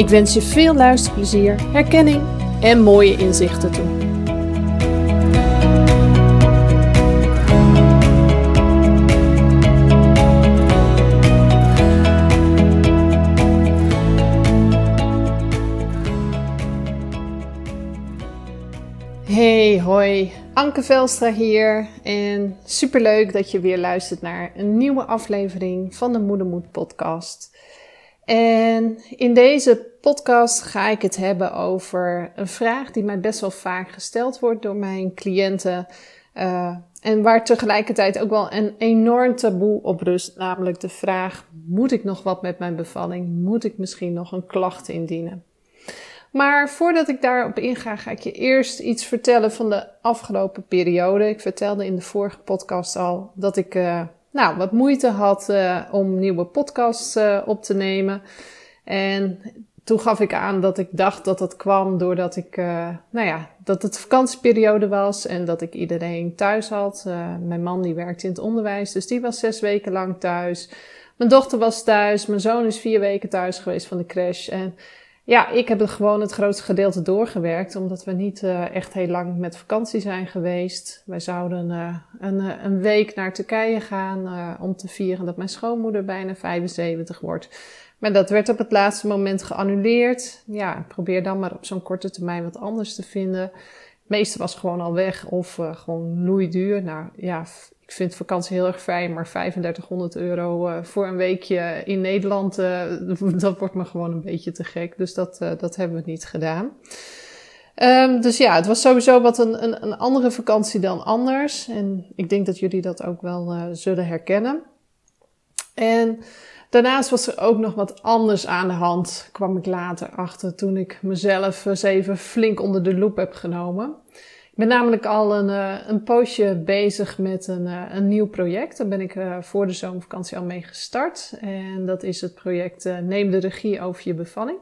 Ik wens je veel luisterplezier, herkenning en mooie inzichten toe. Hey, hoi. Anke Velstra hier en superleuk dat je weer luistert naar een nieuwe aflevering van de Moedermoed podcast. En in deze podcast ga ik het hebben over een vraag die mij best wel vaak gesteld wordt door mijn cliënten. Uh, en waar tegelijkertijd ook wel een enorm taboe op rust, namelijk de vraag: moet ik nog wat met mijn bevalling? Moet ik misschien nog een klacht indienen? Maar voordat ik daarop inga, ga ik je eerst iets vertellen van de afgelopen periode. Ik vertelde in de vorige podcast al dat ik uh, nou, wat moeite had uh, om nieuwe podcasts op te nemen. En toen gaf ik aan dat ik dacht dat dat kwam doordat ik, nou ja, dat het vakantieperiode was en dat ik iedereen thuis had. mijn man die werkt in het onderwijs, dus die was zes weken lang thuis. Mijn dochter was thuis, mijn zoon is vier weken thuis geweest van de crash. En ja, ik heb het gewoon het grootste gedeelte doorgewerkt, omdat we niet uh, echt heel lang met vakantie zijn geweest. Wij zouden een, een, week naar Turkije gaan om te vieren dat mijn schoonmoeder bijna 75 wordt. Maar dat werd op het laatste moment geannuleerd. Ja, probeer dan maar op zo'n korte termijn wat anders te vinden. Het meeste was gewoon al weg of gewoon loeiduur. Nou ja, ik vind vakantie heel erg fijn, maar 3500 euro uh, voor een weekje in Nederland, uh, dat wordt me gewoon een beetje te gek. Dus dat, dat hebben we niet gedaan. Um, dus ja, het was sowieso wat een, een, een, andere vakantie dan anders. En ik denk dat jullie dat ook wel zullen herkennen. En daarnaast was er ook nog wat anders aan de hand, kwam ik later achter toen ik mezelf eens even flink onder de loep heb genomen. Ik ben namelijk al een, uh, een poosje bezig met een, uh, een nieuw project. Daar ben ik uh, voor de zomervakantie al mee gestart. En dat is het project Neem de regie over je bevalling.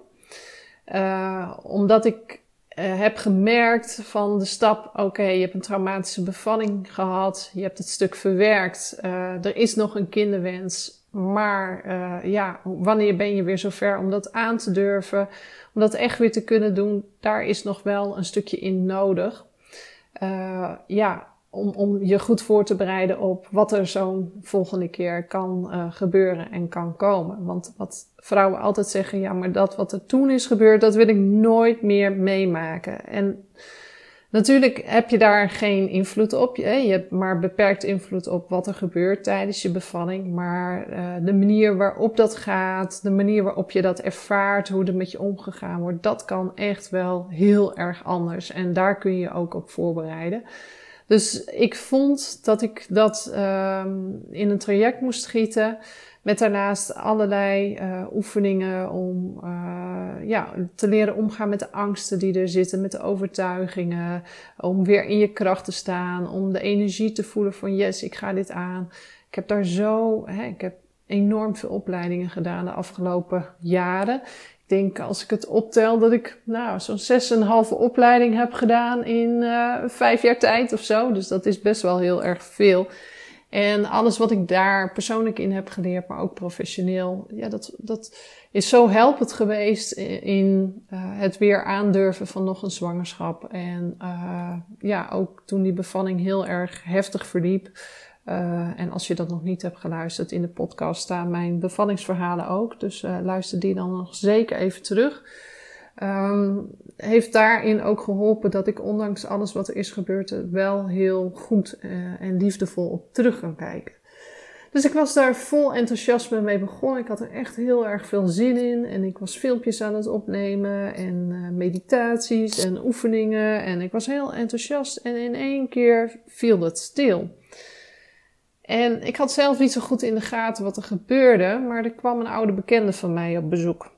omdat ik heb gemerkt van de stap, oké, je hebt een traumatische bevalling gehad. Je hebt het stuk verwerkt. er is nog een kinderwens. Maar ja, wanneer ben je weer zover om dat aan te durven? Om dat echt weer te kunnen doen, daar is nog wel een stukje in nodig. Uh, ja, om, om je goed voor te bereiden op wat er zo'n volgende keer kan uh, gebeuren en kan komen. Want wat vrouwen altijd zeggen, ja, maar dat wat er toen is gebeurd, dat wil ik nooit meer meemaken. En natuurlijk heb je daar geen invloed op. Je, hebt maar beperkt invloed op wat er gebeurt tijdens je bevalling. Maar uh, de manier waarop dat gaat, de manier waarop je dat ervaart, hoe er met je omgegaan wordt, dat kan echt wel heel erg anders. En daar kun je ook op voorbereiden. Dus ik vond dat ik dat um, in een traject moest schieten. Met daarnaast allerlei uh, oefeningen om uh, ja, te leren omgaan met de angsten die er zitten, met de overtuigingen. Om weer in je kracht te staan, om de energie te voelen van yes, ik ga dit aan. Ik heb daar zo, hè, ik heb enorm veel opleidingen gedaan de afgelopen jaren. Denk als ik het optel dat ik nou, zo'n zes en een halve opleiding heb gedaan in uh, vijf jaar tijd of zo. Dus dat is best wel heel erg veel. En alles wat ik daar persoonlijk in heb geleerd, maar ook professioneel, ja, dat, dat is zo helpend geweest in uh, het weer aandurven van nog een zwangerschap. En uh, ja, ook toen die bevalling heel erg heftig verliep, Uh, en als je dat nog niet hebt geluisterd, in de podcast staan mijn bevallingsverhalen ook. Dus uh, luister die dan nog zeker even terug. Um, heeft daarin ook geholpen dat ik ondanks alles wat er is gebeurd, wel heel goed uh, en liefdevol op terug kan kijken. Dus ik was daar vol enthousiasme mee begonnen. Ik had er echt heel erg veel zin in. En ik was filmpjes aan het opnemen en meditaties en oefeningen. En ik was heel enthousiast. En in één keer viel het stil. En ik had zelf niet zo goed in de gaten wat er gebeurde. Maar er kwam een oude bekende van mij op bezoek.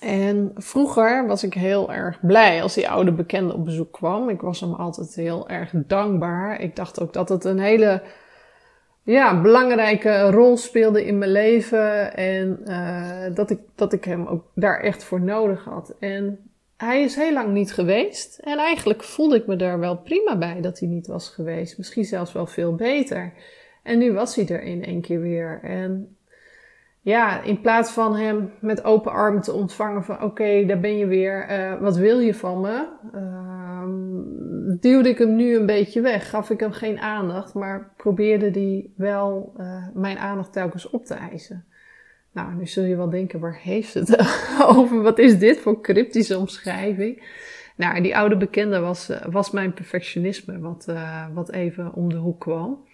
En vroeger was ik heel erg blij als die oude bekende op bezoek kwam. Ik was hem altijd heel erg dankbaar. Ik dacht ook dat het een hele ja, belangrijke rol speelde in mijn leven. En uh, dat, ik, dat ik hem ook daar echt voor nodig had. En hij is heel lang niet geweest. En eigenlijk voelde ik me daar wel prima bij dat hij niet was geweest. Misschien zelfs wel veel beter. En nu was hij er in één keer weer. En ja, in plaats van hem met open armen te ontvangen van oké, daar ben je weer, uh, wat wil je van me? Uh, duwde ik hem nu een beetje weg, gaf ik hem geen aandacht, maar probeerde die wel uh, mijn aandacht telkens op te eisen. Nou, nu zul je wel denken, waar heeft het over? Wat is dit voor cryptische omschrijving? Nou, die oude bekende was, uh, was mijn perfectionisme, wat, wat even om de hoek kwam.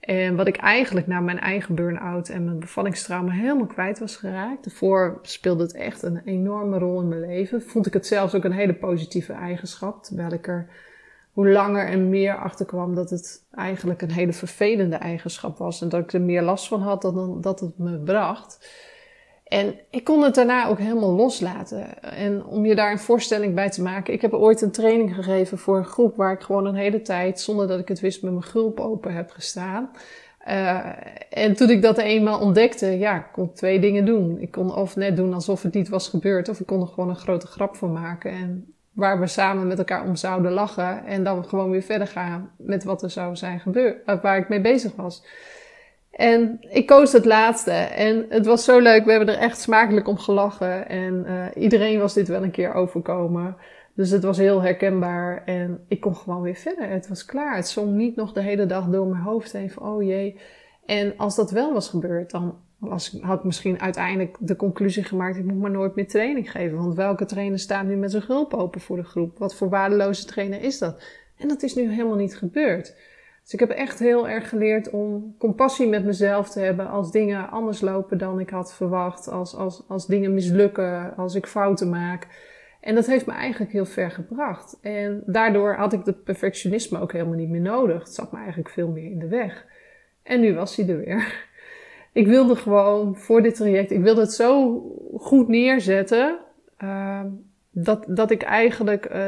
En wat ik eigenlijk na mijn eigen burn-out en mijn bevallingstrauma helemaal kwijt was geraakt. Daarvoor speelde het echt een enorme rol in mijn leven. Vond ik het zelfs ook een hele positieve eigenschap. Terwijl ik er hoe langer en meer achter kwam dat het eigenlijk een hele vervelende eigenschap was. En dat ik er meer last van had dan dat het me bracht. En ik kon het daarna ook helemaal loslaten. En om je daar een voorstelling bij te maken, ik heb ooit een training gegeven voor een groep waar ik gewoon een hele tijd, zonder dat ik het wist, met mijn gulp open heb gestaan. Uh, en toen ik dat eenmaal ontdekte, ja, ik kon twee dingen doen. Ik kon of net doen alsof het niet was gebeurd, of ik kon er gewoon een grote grap van maken. En waar we samen met elkaar om zouden lachen. En dan gewoon weer verder gaan met wat er zou zijn gebeurd, waar ik mee bezig was. En ik koos het laatste. En het was zo leuk. We hebben er echt smakelijk om gelachen. En uh, iedereen was dit wel een keer overkomen. Dus het was heel herkenbaar. En ik kon gewoon weer verder. Het was klaar. Het zong niet nog de hele dag door mijn hoofd heen van, oh jee. En als dat wel was gebeurd, dan was, had ik misschien uiteindelijk de conclusie gemaakt: ik moet maar nooit meer training geven. Want welke trainer staat nu met zijn hulp open voor de groep? Wat voor waardeloze trainer is dat? En dat is nu helemaal niet gebeurd. Dus ik heb echt heel erg geleerd om compassie met mezelf te hebben als dingen anders lopen dan ik had verwacht, als, als, als dingen mislukken, als ik fouten maak. En dat heeft me eigenlijk heel ver gebracht. En daardoor had ik het perfectionisme ook helemaal niet meer nodig. Het zat me eigenlijk veel meer in de weg. En nu was hij er weer. Ik wilde gewoon voor dit traject, ik wilde het zo goed neerzetten. Uh, dat, dat ik eigenlijk uh,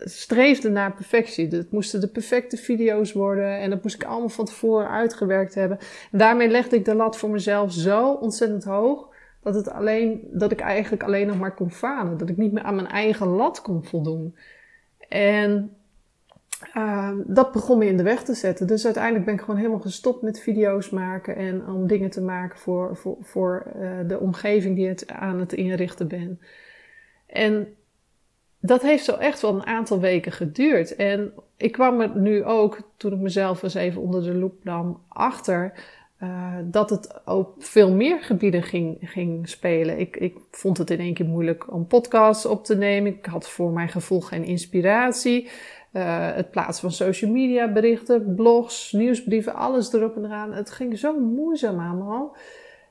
streefde naar perfectie. Het moesten de perfecte video's worden en dat moest ik allemaal van tevoren uitgewerkt hebben. En daarmee legde ik de lat voor mezelf zo ontzettend hoog dat, het alleen, dat ik eigenlijk alleen nog maar kon falen. Dat ik niet meer aan mijn eigen lat kon voldoen. En uh, dat begon me in de weg te zetten. Dus uiteindelijk ben ik gewoon helemaal gestopt met video's maken en om dingen te maken voor, voor, voor uh, de omgeving die het aan het inrichten ben. En dat heeft zo echt wel een aantal weken geduurd. En ik kwam er nu ook, toen ik mezelf eens even onder de loep nam, achter uh, dat het op veel meer gebieden ging, ging spelen. Ik, ik vond het in één keer moeilijk om podcasts op te nemen. Ik had voor mijn gevoel geen inspiratie. Uh, het plaatsen van social media berichten, blogs, nieuwsbrieven, alles erop en eraan. Het ging zo moeizaam allemaal.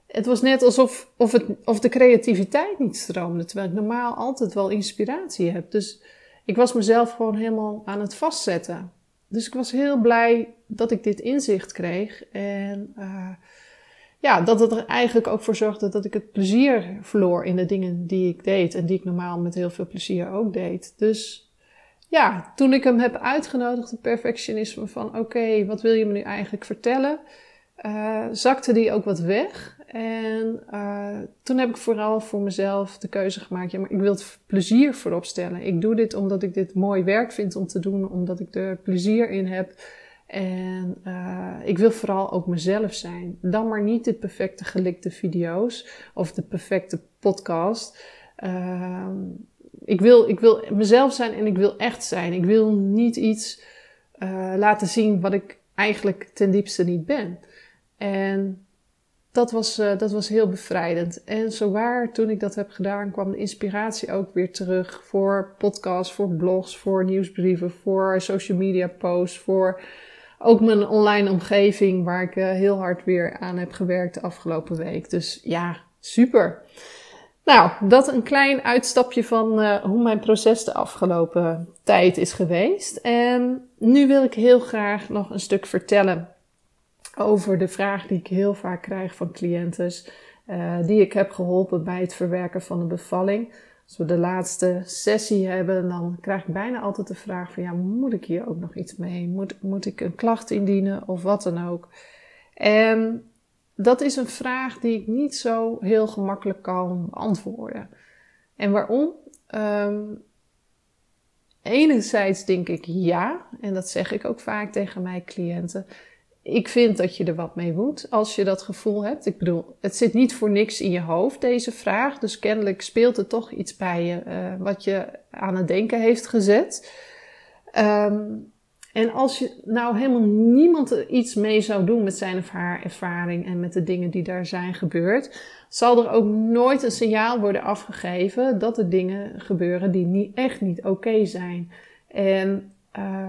Het was net alsof of, het, of de creativiteit niet stroomde, terwijl ik normaal altijd wel inspiratie heb. Dus ik was mezelf gewoon helemaal aan het vastzetten. Dus ik was heel blij dat ik dit inzicht kreeg. En uh, ja, dat het er eigenlijk ook voor zorgde dat ik het plezier verloor in de dingen die ik deed. En die ik normaal met heel veel plezier ook deed. Dus ja, toen ik hem heb uitgenodigd, de perfectionisme van oké, wat wil je me nu eigenlijk vertellen? Uh, zakte die ook wat weg. En uh, toen heb ik vooral voor mezelf de keuze gemaakt: ja, maar ik wil het plezier voorop stellen. Ik doe dit omdat ik dit mooi werk vind om te doen, omdat ik er plezier in heb. En uh, ik wil vooral ook mezelf zijn. Dan maar niet de perfecte gelikte video's of de perfecte podcast. Uh, ik, wil, ik wil mezelf zijn en ik wil echt zijn. Ik wil niet iets uh, laten zien wat ik eigenlijk ten diepste niet ben. En dat was, uh, dat was heel bevrijdend. En zowaar toen ik dat heb gedaan, kwam de inspiratie ook weer terug voor podcasts, voor blogs, voor nieuwsbrieven, voor social media posts, voor ook mijn online omgeving, waar ik uh, heel hard weer aan heb gewerkt de afgelopen week. Dus ja, super. Nou, dat een klein uitstapje van uh, hoe mijn proces de afgelopen tijd is geweest. En nu wil ik heel graag nog een stuk vertellen over de vraag die ik heel vaak krijg van cliënten, uh, die ik heb geholpen bij het verwerken van een bevalling. Als we de laatste sessie hebben, dan krijg ik bijna altijd de vraag van ja, moet ik hier ook nog iets mee? Moet, moet ik een klacht indienen of wat dan ook? En dat is een vraag die ik niet zo heel gemakkelijk kan beantwoorden. En waarom? Um, enerzijds denk ik ja, en dat zeg ik ook vaak tegen mijn cliënten. Ik vind dat je er wat mee moet als je dat gevoel hebt. Ik bedoel, het zit niet voor niks in je hoofd, deze vraag. Dus kennelijk speelt er toch iets bij je uh, wat je aan het denken heeft gezet. Um, en als je nou helemaal niemand iets mee zou doen met zijn of haar ervaring en met de dingen die daar zijn gebeurd, zal er ook nooit een signaal worden afgegeven dat er dingen gebeuren die niet, echt niet oké zijn. En uh,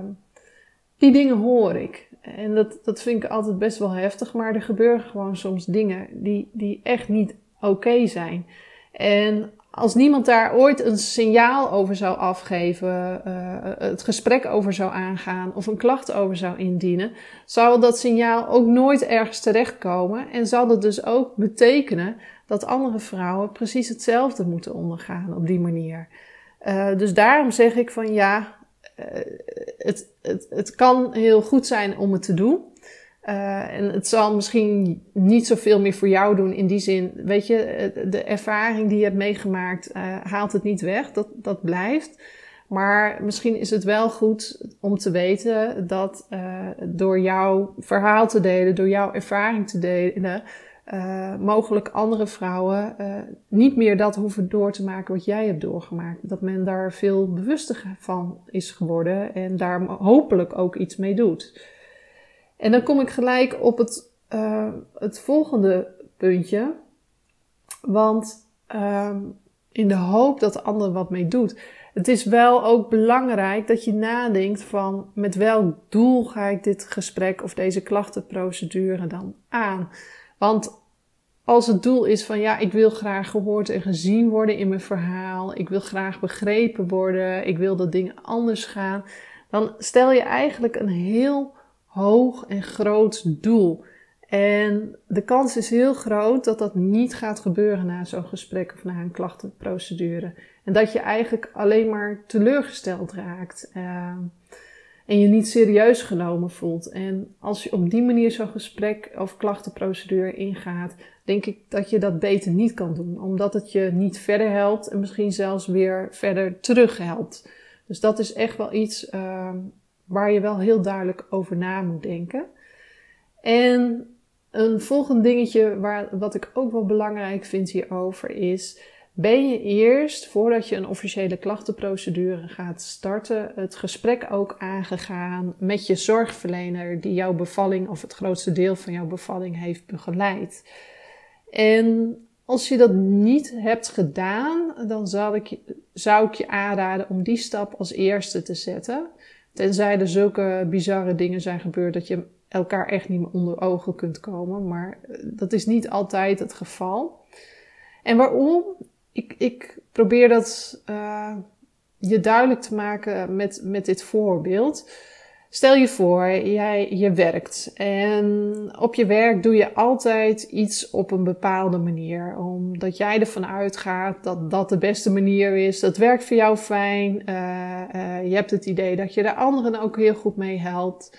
die dingen hoor ik. En dat, dat vind ik altijd best wel heftig, maar er gebeuren gewoon soms dingen die, die echt niet oké zijn. En als niemand daar ooit een signaal over zou afgeven, uh, het gesprek over zou aangaan of een klacht over zou indienen, zou dat signaal ook nooit ergens terechtkomen en zal dat dus ook betekenen dat andere vrouwen precies hetzelfde moeten ondergaan op die manier. Uh, dus daarom zeg ik van ja, het, het, het kan heel goed zijn om het te doen. Uh, en het zal misschien niet zoveel meer voor jou doen in die zin. Weet je, de ervaring die je hebt meegemaakt uh, haalt het niet weg. Dat, dat blijft. Maar misschien is het wel goed om te weten dat door jouw verhaal te delen, door jouw ervaring te delen, mogelijk andere vrouwen niet meer dat hoeven door te maken wat jij hebt doorgemaakt. Dat men daar veel bewuster van is geworden en daar hopelijk ook iets mee doet. En dan kom ik gelijk op het, uh, het volgende puntje. Want uh, in de hoop dat de ander wat mee doet. Het is wel ook belangrijk dat je nadenkt van met welk doel ga ik dit gesprek of deze klachtenprocedure dan aan. Want als het doel is van ja, ik wil graag gehoord en gezien worden in mijn verhaal, ik wil graag begrepen worden, ik wil dat dingen anders gaan, dan stel je eigenlijk een heel hoog en groot doel. En de kans is heel groot dat dat niet gaat gebeuren na zo'n gesprek of na een klachtenprocedure. En dat je eigenlijk alleen maar teleurgesteld raakt. Uh, en je niet serieus genomen voelt. En als je op die manier zo'n gesprek of klachtenprocedure ingaat, denk ik dat je dat beter niet kan doen. Omdat het je niet verder helpt en misschien zelfs weer verder terug helpt. Dus dat is echt wel iets uh, waar je wel heel duidelijk over na moet denken. En een volgend dingetje waar, wat ik ook wel belangrijk vind hierover is: ben je eerst, voordat je een officiële klachtenprocedure gaat starten, het gesprek ook aangegaan met je zorgverlener die jouw bevalling of het grootste deel van jouw bevalling heeft begeleid? En als je dat niet hebt gedaan, dan zou ik, zou ik je aanraden om die stap als eerste te zetten. Tenzij er zulke bizarre dingen zijn gebeurd dat je elkaar echt niet meer onder ogen kunt komen. Maar eh, dat is niet altijd het geval. En waarom? Ik, ik probeer dat uh, je duidelijk te maken met, met dit voorbeeld. Stel je voor, jij je werkt en op je werk doe je altijd iets op een bepaalde manier. Omdat jij ervan uitgaat dat dat de beste manier is. Dat werkt voor jou fijn. Uh, uh, je hebt het idee dat je de anderen ook heel goed mee helpt.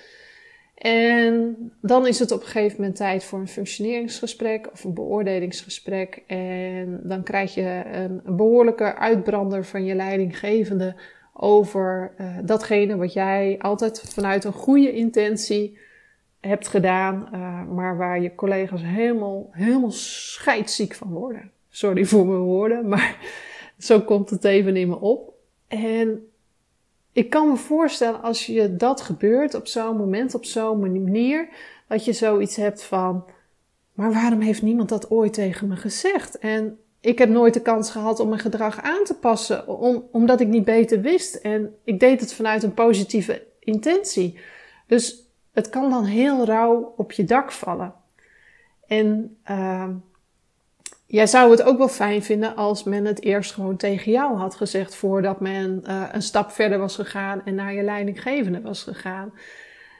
En dan is het op een gegeven moment tijd voor een functioneringsgesprek of een beoordelingsgesprek. En dan krijg je een behoorlijke uitbrander van je leidinggevende over uh, datgene wat jij altijd vanuit een goede intentie hebt gedaan, uh, maar waar je collega's helemaal, helemaal scheidsziek van worden. Sorry voor mijn woorden, maar zo komt het even in me op. En ik kan me voorstellen als je dat gebeurt op zo'n moment, op zo'n manier, dat je zoiets hebt van, maar waarom heeft niemand dat ooit tegen me gezegd? En ik heb nooit de kans gehad om mijn gedrag aan te passen, omdat ik niet beter wist. En ik deed het vanuit een positieve intentie. Dus het kan dan heel rauw op je dak vallen. En uh, jij zou het ook wel fijn vinden als men het eerst gewoon tegen jou had gezegd voordat men uh, een stap verder was gegaan en naar je leidinggevende was gegaan.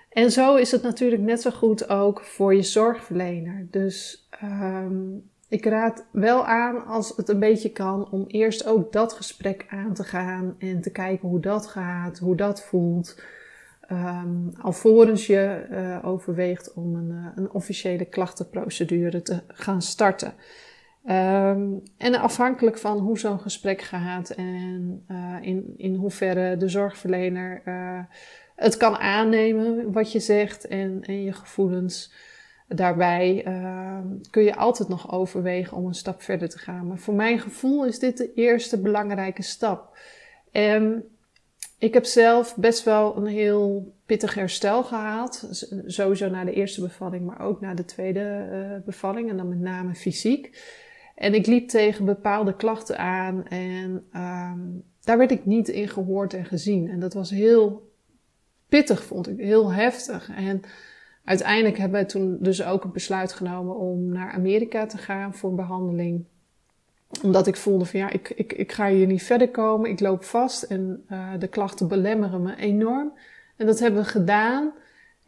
En zo is het natuurlijk net zo goed ook voor je zorgverlener. Dus um, ik raad wel aan, als het een beetje kan, om eerst ook dat gesprek aan te gaan en te kijken hoe dat gaat, hoe dat voelt. Um, alvorens je uh, overweegt om een, uh, een, officiële klachtenprocedure te gaan starten. Um, en afhankelijk van hoe zo'n gesprek gaat en uh, in, in hoeverre de zorgverlener het kan aannemen wat je zegt en, en je gevoelens daarbij ehm, kun je altijd nog overwegen om een stap verder te gaan. Maar voor mijn gevoel is dit de eerste belangrijke stap. En ik heb zelf best wel een heel pittig herstel gehad. Sowieso na de eerste bevalling, maar ook na de tweede uh, bevalling. En dan met name fysiek. En ik liep tegen bepaalde klachten aan. En um, daar werd ik niet in gehoord en gezien. En dat was heel pittig, vond ik. Heel heftig. En uiteindelijk hebben we toen dus ook een besluit genomen om naar Amerika te gaan voor behandeling. Omdat ik voelde van ja, ik, ik, ik ga hier niet verder komen. Ik loop vast en uh, de klachten belemmeren me enorm. En dat hebben we gedaan.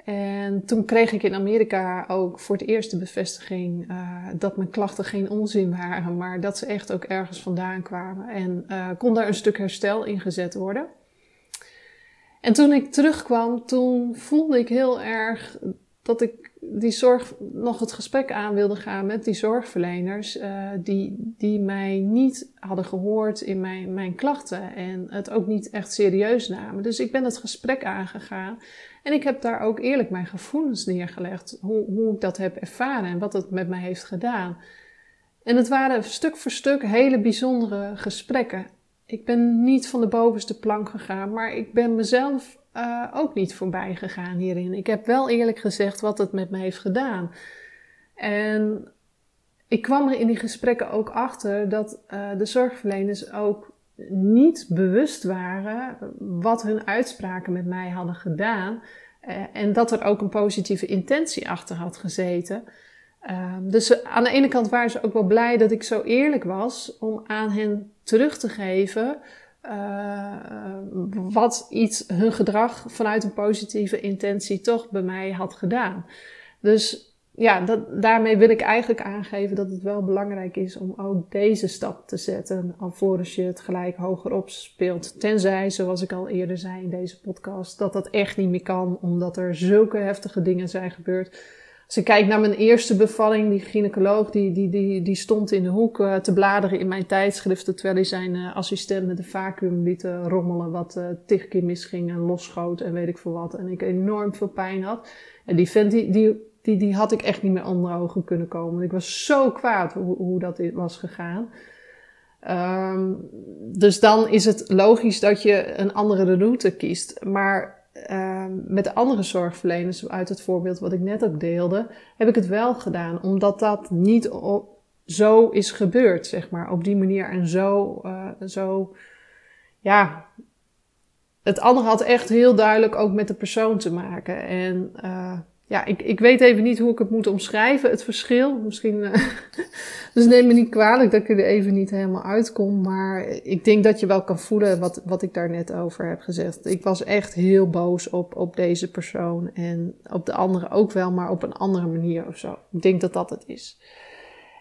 En toen kreeg ik in Amerika ook voor het eerst de bevestiging uh, dat mijn klachten geen onzin waren, maar dat ze echt ook ergens vandaan kwamen. En uh, kon daar een stuk herstel in gezet worden. En toen ik terugkwam, toen voelde ik heel erg dat ik die zorg nog het gesprek aan wilde gaan met die zorgverleners uh, die, die mij niet hadden gehoord in mijn, mijn klachten en het ook niet echt serieus namen. Dus ik ben het gesprek aangegaan en ik heb daar ook eerlijk mijn gevoelens neergelegd, hoe, hoe ik dat heb ervaren en wat het met mij heeft gedaan. En het waren stuk voor stuk hele bijzondere gesprekken. Ik ben niet van de bovenste plank gegaan, maar ik ben mezelf uh, ook niet voorbij gegaan hierin. Ik heb wel eerlijk gezegd wat het met me heeft gedaan. En ik kwam er in die gesprekken ook achter dat uh, de zorgverleners ook niet bewust waren wat hun uitspraken met mij hadden gedaan. Uh, en dat er ook een positieve intentie achter had gezeten. Ehm, dus aan de ene kant waren ze ook wel blij dat ik zo eerlijk was om aan hen terug te geven uh, wat iets, hun gedrag vanuit een positieve intentie toch bij mij had gedaan. Dus ja, dat, daarmee wil ik eigenlijk aangeven dat het wel belangrijk is om ook deze stap te zetten, alvorens je het gelijk hoger opspeelt. Tenzij, zoals ik al eerder zei in deze podcast, dat dat echt niet meer kan, omdat er zulke heftige dingen zijn gebeurd als ik kijk naar mijn eerste bevalling, die gynaecoloog, die, die, die, die stond in de hoek uh, te bladeren in mijn tijdschriften, terwijl hij zijn uh, assistent met een vacuüm liet uh, rommelen, wat tig keer misging en losschoot en weet ik veel wat. En ik enorm veel pijn had. En die vent, die, die, die, die had ik echt niet meer onder ogen kunnen komen. Ik was zo kwaad hoe, hoe dat was gegaan. Um, dus dan is het logisch dat je een andere route kiest. Maar met de andere zorgverleners, uit het voorbeeld wat ik net ook deelde, heb ik het wel gedaan. Omdat dat niet zo is gebeurd, zeg maar. Op die manier en zo, uh, zo, ja. Het andere had echt heel duidelijk ook met de persoon te maken. En uh, ja, ik, ik weet even niet hoe ik het moet omschrijven, het verschil. Misschien, uh, dus neem me niet kwalijk dat ik er even niet helemaal uitkom. Maar ik denk dat je wel kan voelen wat, wat ik daar net over heb gezegd. Ik was echt heel boos op, op deze persoon. En op de andere ook wel, maar op een andere manier of zo. Ik denk dat dat het is.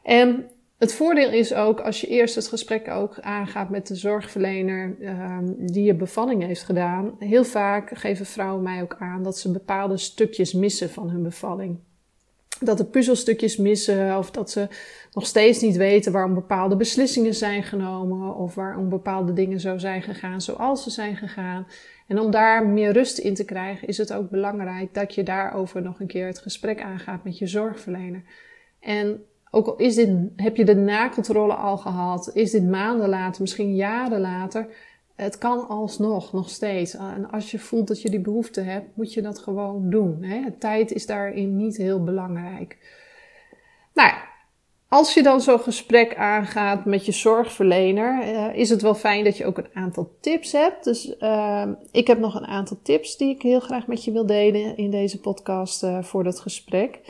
En het voordeel is ook als je eerst het gesprek ook aangaat met de zorgverlener um, die je bevalling heeft gedaan. Heel vaak geven vrouwen mij ook aan dat ze bepaalde stukjes missen van hun bevalling. Dat er puzzelstukjes missen of dat ze nog steeds niet weten waarom bepaalde beslissingen zijn genomen of waarom bepaalde dingen zo zijn gegaan zoals ze zijn gegaan. En om daar meer rust in te krijgen is het ook belangrijk dat je daarover nog een keer het gesprek aangaat met je zorgverlener. En ook al is dit, heb je de nakontrole al gehad, is dit maanden later, misschien jaren later, het kan alsnog, nog steeds. En als je voelt dat je die behoefte hebt, moet je dat gewoon doen. Hè? Tijd is daarin niet heel belangrijk. Nou als je dan zo'n gesprek aangaat met je zorgverlener, uh, is het wel fijn dat je ook een aantal tips hebt. Dus uh, ik heb nog een aantal tips die ik heel graag met je wil delen in deze podcast uh, voor dat gesprek.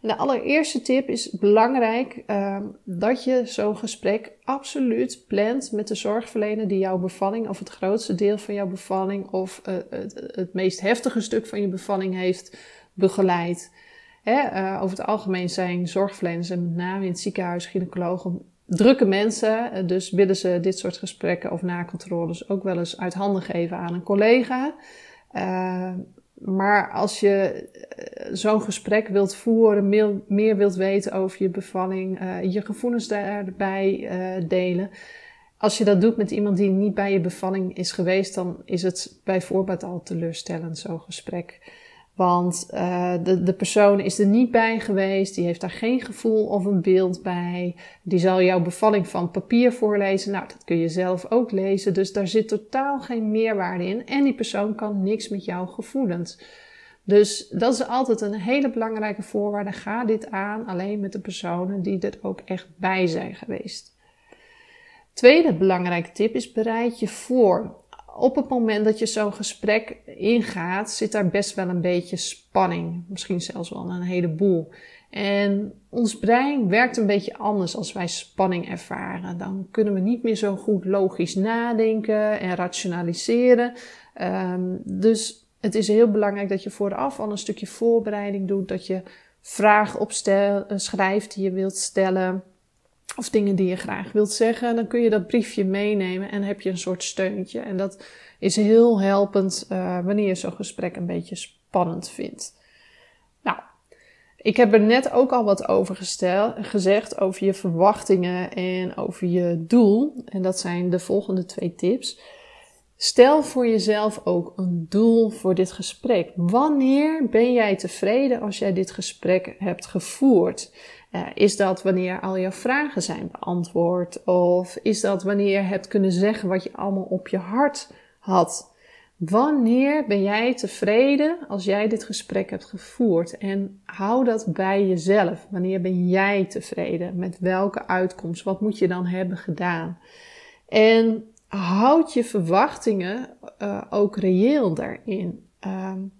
De allereerste tip is belangrijk uh, dat je zo'n gesprek absoluut plant met de zorgverlener die jouw bevalling of het grootste deel van jouw bevalling of het, het meest heftige stuk van je bevalling heeft begeleid. Hè, over het algemeen zijn zorgverleners en met name in het ziekenhuis, gynaecologen, drukke mensen. Dus willen ze dit soort gesprekken of nakontroles ook wel eens uit handen geven aan een collega. Maar als je eh, zo'n gesprek wilt voeren, meer, wilt weten over je bevalling, uh, je gevoelens daarbij uh, delen. Als je dat doet met iemand die niet bij je bevalling is geweest, dan is het bijvoorbeeld al teleurstellend, zo'n gesprek. Want uh, de, de persoon is er niet bij geweest, die heeft daar geen gevoel of een beeld bij. Die zal jouw bevalling van papier voorlezen. Nou, dat kun je zelf ook lezen. Dus daar zit totaal geen meerwaarde in. En die persoon kan niks met jouw gevoelens. Dus dat is altijd een hele belangrijke voorwaarde. Ga dit aan alleen met de personen die er ook echt bij zijn geweest. Tweede belangrijke tip is bereid je voor op het moment dat je zo'n gesprek ingaat, zit daar best wel een beetje spanning. Misschien zelfs wel een heleboel. En ons brein werkt een beetje anders als wij spanning ervaren. Dan kunnen we niet meer zo goed logisch nadenken en rationaliseren. Um, dus het is heel belangrijk dat je vooraf al een stukje voorbereiding doet. Dat je vragen opschrijft die je wilt stellen of dingen die je graag wilt zeggen, dan kun je dat briefje meenemen en heb je een soort steuntje. En dat is heel helpend uh, wanneer je zo'n gesprek een beetje spannend vindt. Nou, ik heb er net ook al wat over gezegd, over je verwachtingen en over je doel. En dat zijn de volgende twee tips. Stel voor jezelf ook een doel voor dit gesprek. Wanneer ben jij tevreden als jij dit gesprek hebt gevoerd? Uh, is dat wanneer al jouw vragen zijn beantwoord? Of is dat wanneer je hebt kunnen zeggen wat je allemaal op je hart had? Wanneer ben jij tevreden als jij dit gesprek hebt gevoerd? En hou dat bij jezelf. Wanneer ben jij tevreden? Met welke uitkomst? Wat moet je dan hebben gedaan? En houd je verwachtingen uh, ook reëel daarin. Um,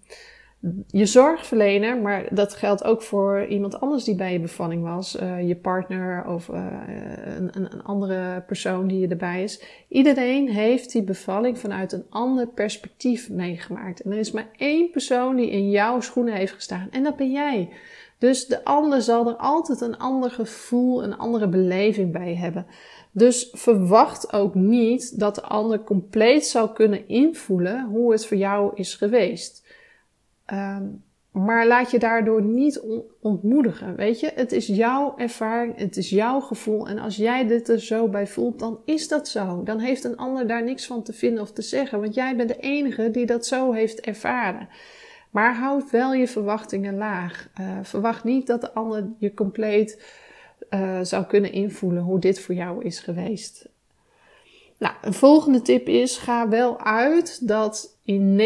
je zorgverlener, maar dat geldt ook voor iemand anders die bij je bevalling was, uh, je partner of uh, een, een, andere persoon die erbij is. Iedereen heeft die bevalling vanuit een ander perspectief meegemaakt. En er is maar één persoon die in jouw schoenen heeft gestaan en dat ben jij. Dus de ander zal er altijd een ander gevoel, een andere beleving bij hebben. Dus verwacht ook niet dat de ander compleet zou kunnen invoelen hoe het voor jou is geweest. Um, maar laat je daardoor niet ontmoedigen. Weet je, het is jouw ervaring, het is jouw gevoel. En als jij dit er zo bij voelt, dan is dat zo. Dan heeft een ander daar niks van te vinden of te zeggen. Want jij bent de enige die dat zo heeft ervaren. Maar houd wel je verwachtingen laag. Uh, verwacht niet dat de ander je compleet uh, zou kunnen invoelen hoe dit voor jou is geweest. Nou, een volgende tip is: ga wel uit dat in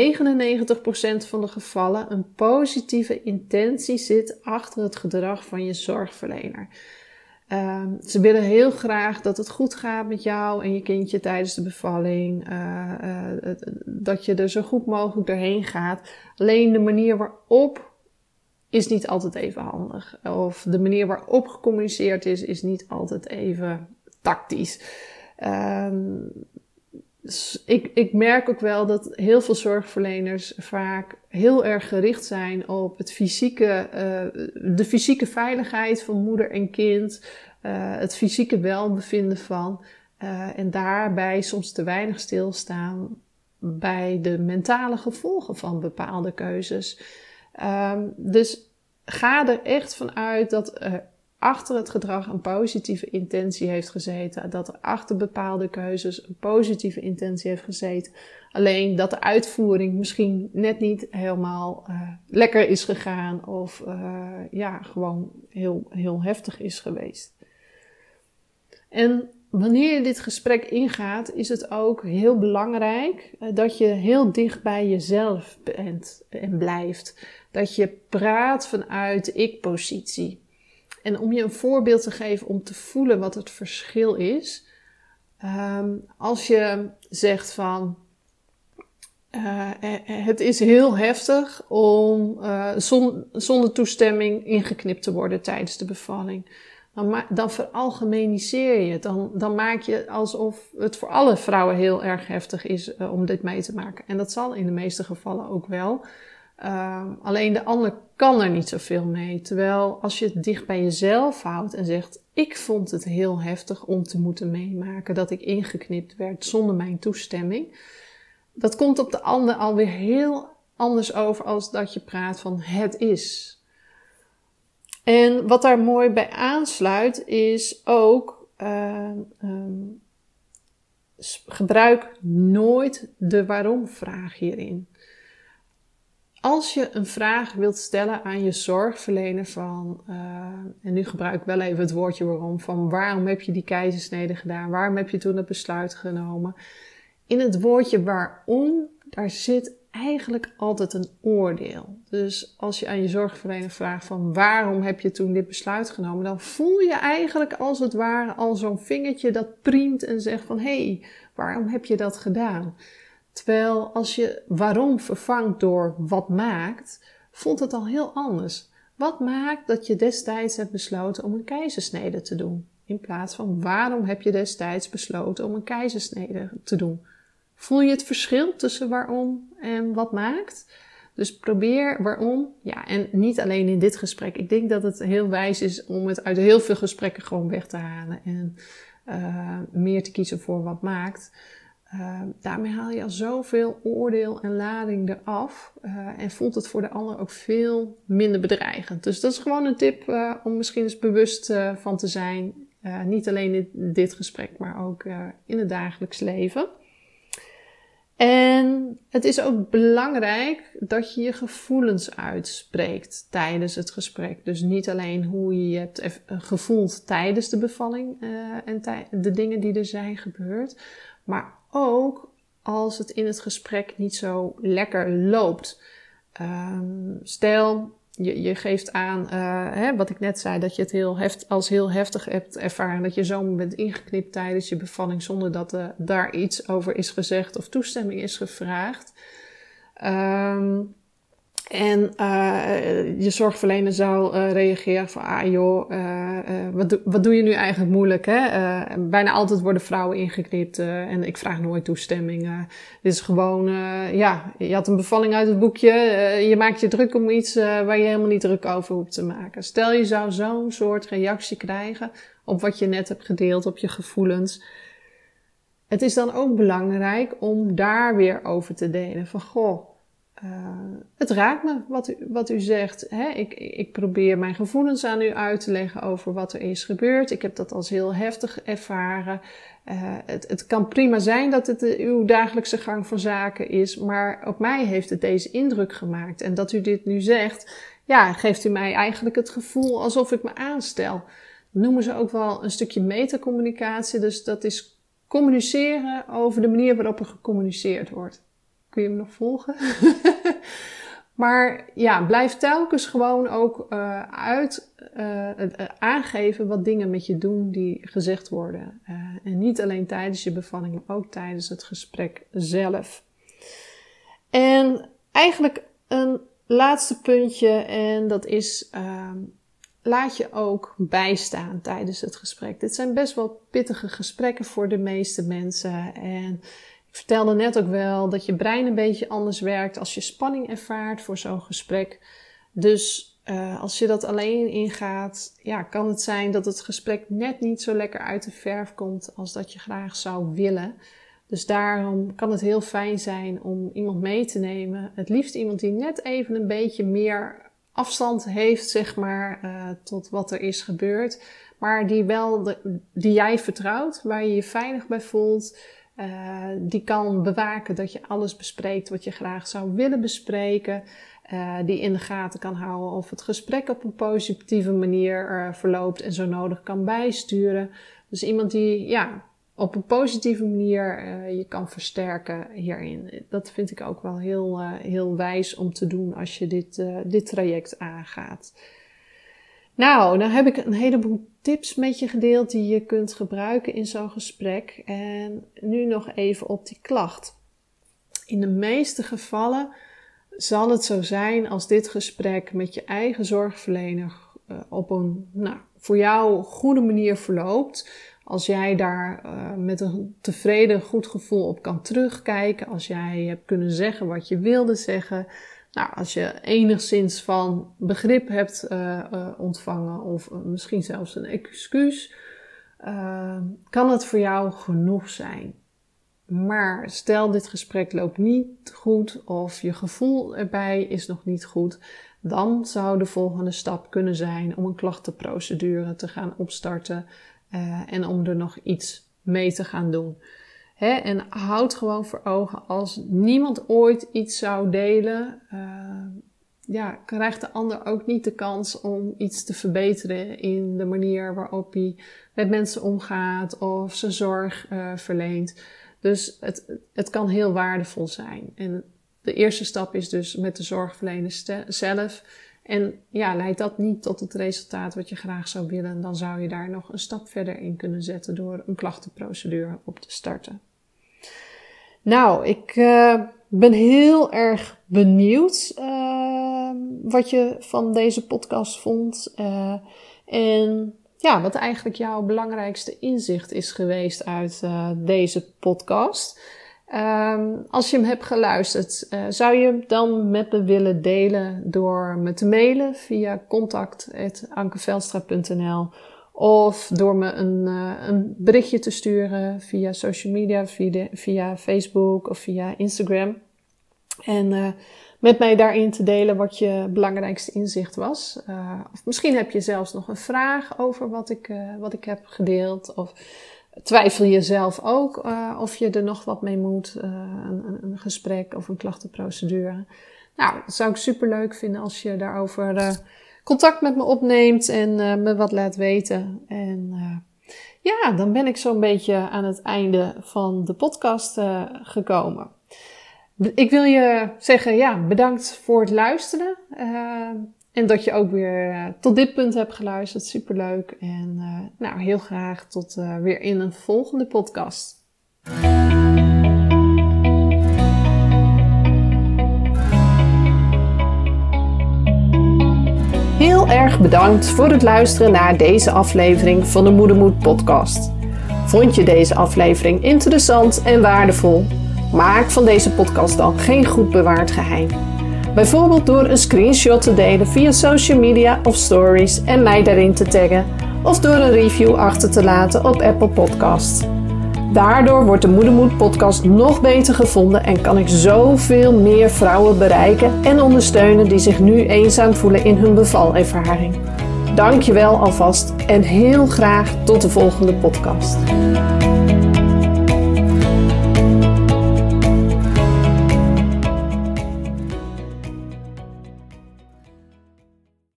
99% van de gevallen een positieve intentie zit achter het gedrag van je zorgverlener. Uh, ze willen heel graag dat het goed gaat met jou en je kindje tijdens de bevalling. Uh, uh, dat je er zo goed mogelijk doorheen gaat. Alleen de manier waarop is niet altijd even handig. Of de manier waarop gecommuniceerd is, is niet altijd even tactisch. Um, ik, ik merk ook wel dat heel veel zorgverleners vaak heel erg gericht zijn op het fysieke, uh, de fysieke veiligheid van moeder en kind, uh, het fysieke welbevinden van. Uh, en daarbij soms te weinig stilstaan bij de mentale gevolgen van bepaalde keuzes. Um, dus ga er echt vanuit dat achter het gedrag een positieve intentie heeft gezeten. Dat er achter bepaalde keuzes een positieve intentie heeft gezeten. Alleen dat de uitvoering misschien net niet helemaal uh, lekker is gegaan. Of uh, ja, gewoon heel, heel heftig is geweest. En wanneer je dit gesprek ingaat, is het ook heel belangrijk eh, dat je heel dicht bij jezelf bent en blijft. Dat je praat vanuit ik-positie. En om je een voorbeeld te geven om te voelen wat het verschil is. Ehm, als je zegt van. Uh, het is heel heftig om zonder toestemming ingeknipt te worden tijdens de bevalling dan, dan veralgemeniseer je. Dan, dan maak je alsof het voor alle vrouwen heel erg heftig is om dit mee te maken. En dat zal in de meeste gevallen ook wel. Uh, alleen de ander kan er niet zoveel mee. Terwijl als je het dicht bij jezelf houdt en zegt: Ik vond het heel heftig om te moeten meemaken dat ik ingeknipt werd zonder mijn toestemming. Dat komt op de ander alweer heel anders over als dat je praat van het is. En wat daar mooi bij aansluit is ook uh, um, gebruik nooit de waarom-vraag hierin. Als je een vraag wilt stellen aan je zorgverlener van, uh, en nu gebruik ik wel even het woordje waarom, van waarom heb je die keizersnede gedaan? Waarom heb je toen het besluit genomen? In het woordje waarom, daar zit eigenlijk altijd een oordeel. Dus als je aan je zorgverlener vraagt van waarom heb je toen dit besluit genomen, dan voel je eigenlijk als het ware al zo'n vingertje dat priemt en zegt van hé, hey, waarom heb je dat gedaan? Terwijl als je waarom vervangt door wat maakt, voelt het al heel anders. Wat maakt dat je destijds hebt besloten om een keizersnede te doen? In plaats van waarom heb je destijds besloten om een keizersnede te doen? Voel je het verschil tussen waarom en wat maakt? Dus probeer waarom. Ja, en niet alleen in dit gesprek. Ik denk dat het heel wijs is om het uit heel veel gesprekken gewoon weg te halen. En uh, meer te kiezen voor wat maakt. Uh, daarmee haal je al zoveel oordeel en lading eraf. Uh, en voelt het voor de ander ook veel minder bedreigend. Dus dat is gewoon een tip om misschien eens bewust van te zijn. niet alleen in dit gesprek, maar ook in het dagelijks leven. En het is ook belangrijk dat je je gevoelens uitspreekt tijdens het gesprek. Dus niet alleen hoe je je hebt eh, gevoeld tijdens de bevalling en de dingen die er zijn gebeurd, maar ook als het in het gesprek niet zo lekker loopt. Um, stel, je, je geeft aan, uh, hè, wat ik net zei, dat je het heel als heel heftig hebt ervaren. Dat je zomaar bent ingeknipt tijdens je bevalling zonder dat uh, daar iets over is gezegd of toestemming is gevraagd. Um, en uh, je zorgverlener zou uh, reageren van, ah joh, uh, wat, wat doe je nu eigenlijk moeilijk? Hè? bijna altijd worden vrouwen ingeknipt en ik vraag nooit toestemming. dit is gewoon, ja, je had een bevalling uit het boekje. je maakt je druk om iets waar je helemaal niet druk over hoeft te maken. Stel je zou zo'n soort reactie krijgen op wat je net hebt gedeeld, op je gevoelens. Het is dan ook belangrijk om daar weer over te delen. Van, goh, uh, het raakt me wat u, wat u zegt. Hè? Ik, ik probeer mijn gevoelens aan u uit te leggen over wat er is gebeurd. Ik heb dat als heel heftig ervaren. Uh, het, het kan prima zijn dat het uh, uw dagelijkse gang van zaken is, maar op mij heeft het deze indruk gemaakt. En dat u dit nu zegt, ja, geeft u mij eigenlijk het gevoel alsof ik me aanstel. Dat noemen ze ook wel een stukje metacommunicatie. Dus dat is communiceren over de manier waarop er gecommuniceerd wordt. Kun je me nog volgen? maar ja, blijf telkens gewoon ook uh, uit uh, aangeven wat dingen met je doen die gezegd worden. en niet alleen tijdens je bevalling, maar ook tijdens het gesprek zelf. En eigenlijk een laatste puntje, en dat is. Ehm, laat je ook bijstaan tijdens het gesprek. Dit zijn best wel pittige gesprekken voor de meeste mensen. En vertelde net ook wel dat je brein een beetje anders werkt als je spanning ervaart voor zo'n gesprek. Dus uh, als je dat alleen ingaat, ja, kan het zijn dat het gesprek net niet zo lekker uit de verf komt als dat je graag zou willen. Dus daarom kan het heel fijn zijn om iemand mee te nemen. Het liefst iemand die net even een beetje meer afstand heeft, zeg maar, uh, tot wat er is gebeurd. Maar die wel, die jij vertrouwt, waar je je veilig bij voelt. Uh, die kan bewaken dat je alles bespreekt wat je graag zou willen bespreken. Uh, die in de gaten kan houden of het gesprek op een positieve manier uh, verloopt en zo nodig kan bijsturen. Dus iemand die ja, op een positieve manier je kan versterken hierin. Dat vind ik ook wel heel, heel wijs om te doen als je dit, dit traject aangaat. Nou, dan heb ik een heleboel tips met je gedeeld die je kunt gebruiken in zo'n gesprek. En nu nog even op die klacht. In de meeste gevallen zal het zo zijn als dit gesprek met je eigen zorgverlener op een nou, voor jou goede manier verloopt als jij daar uh, met een tevreden, goed gevoel op kan terugkijken, als jij hebt kunnen zeggen wat je wilde zeggen, nou, als je enigszins van begrip hebt uh, uh, ontvangen of misschien zelfs een excuus, kan het voor jou genoeg zijn. Maar stel dit gesprek loopt niet goed of je gevoel erbij is nog niet goed, dan zou de volgende stap kunnen zijn om een klachtenprocedure te gaan opstarten en om er nog iets mee te gaan doen. En houd gewoon voor ogen, als niemand ooit iets zou delen, uh, ja, krijgt de ander ook niet de kans om iets te verbeteren in de manier waarop hij met mensen omgaat of zijn zorg uh, verleent. Dus het, het kan heel waardevol zijn. En de eerste stap is dus met de zorgverlener zelf en ja, leidt dat niet tot het resultaat wat je graag zou willen, dan zou je daar nog een stap verder in kunnen zetten door een klachtenprocedure op te starten. Nou, ik uh, ben heel erg benieuwd uh, wat je van deze podcast vond. Uh, en ja, wat eigenlijk jouw belangrijkste inzicht is geweest uit deze podcast. Um, als je hem hebt geluisterd, uh, zou je hem dan met me willen delen door me te mailen via contact.ankevelstra.nl of door me een, uh, een berichtje te sturen via social media, via, via Facebook of via Instagram. En uh, met mij daarin te delen wat je belangrijkste inzicht was. of misschien heb je zelfs nog een vraag over wat ik, wat ik heb gedeeld. Of twijfel je zelf ook uh, of je er nog wat mee moet, uh, een, een, gesprek of een klachtenprocedure. Nou, dat zou ik super leuk vinden als je daarover uh, contact met me opneemt en me wat laat weten. En ja, dan ben ik zo'n beetje aan het einde van de podcast gekomen. Ik wil je zeggen, ja, bedankt voor het luisteren. En dat je ook weer uh, tot dit punt hebt geluisterd. Superleuk. En uh, nou, heel graag tot uh, weer in een volgende podcast. Heel erg bedankt voor het luisteren naar deze aflevering van de Moedermoed podcast. Vond je deze aflevering interessant en waardevol? Maak van deze podcast dan geen goed bewaard geheim. Bijvoorbeeld door een screenshot te delen via social media of stories en mij daarin te taggen, of door een review achter te laten op Apple Podcasts. Daardoor wordt de Moedermoed podcast nog beter gevonden en kan ik zoveel meer vrouwen bereiken en ondersteunen die zich nu eenzaam voelen in hun bevalervaring. Dankjewel alvast en heel graag tot de volgende podcast.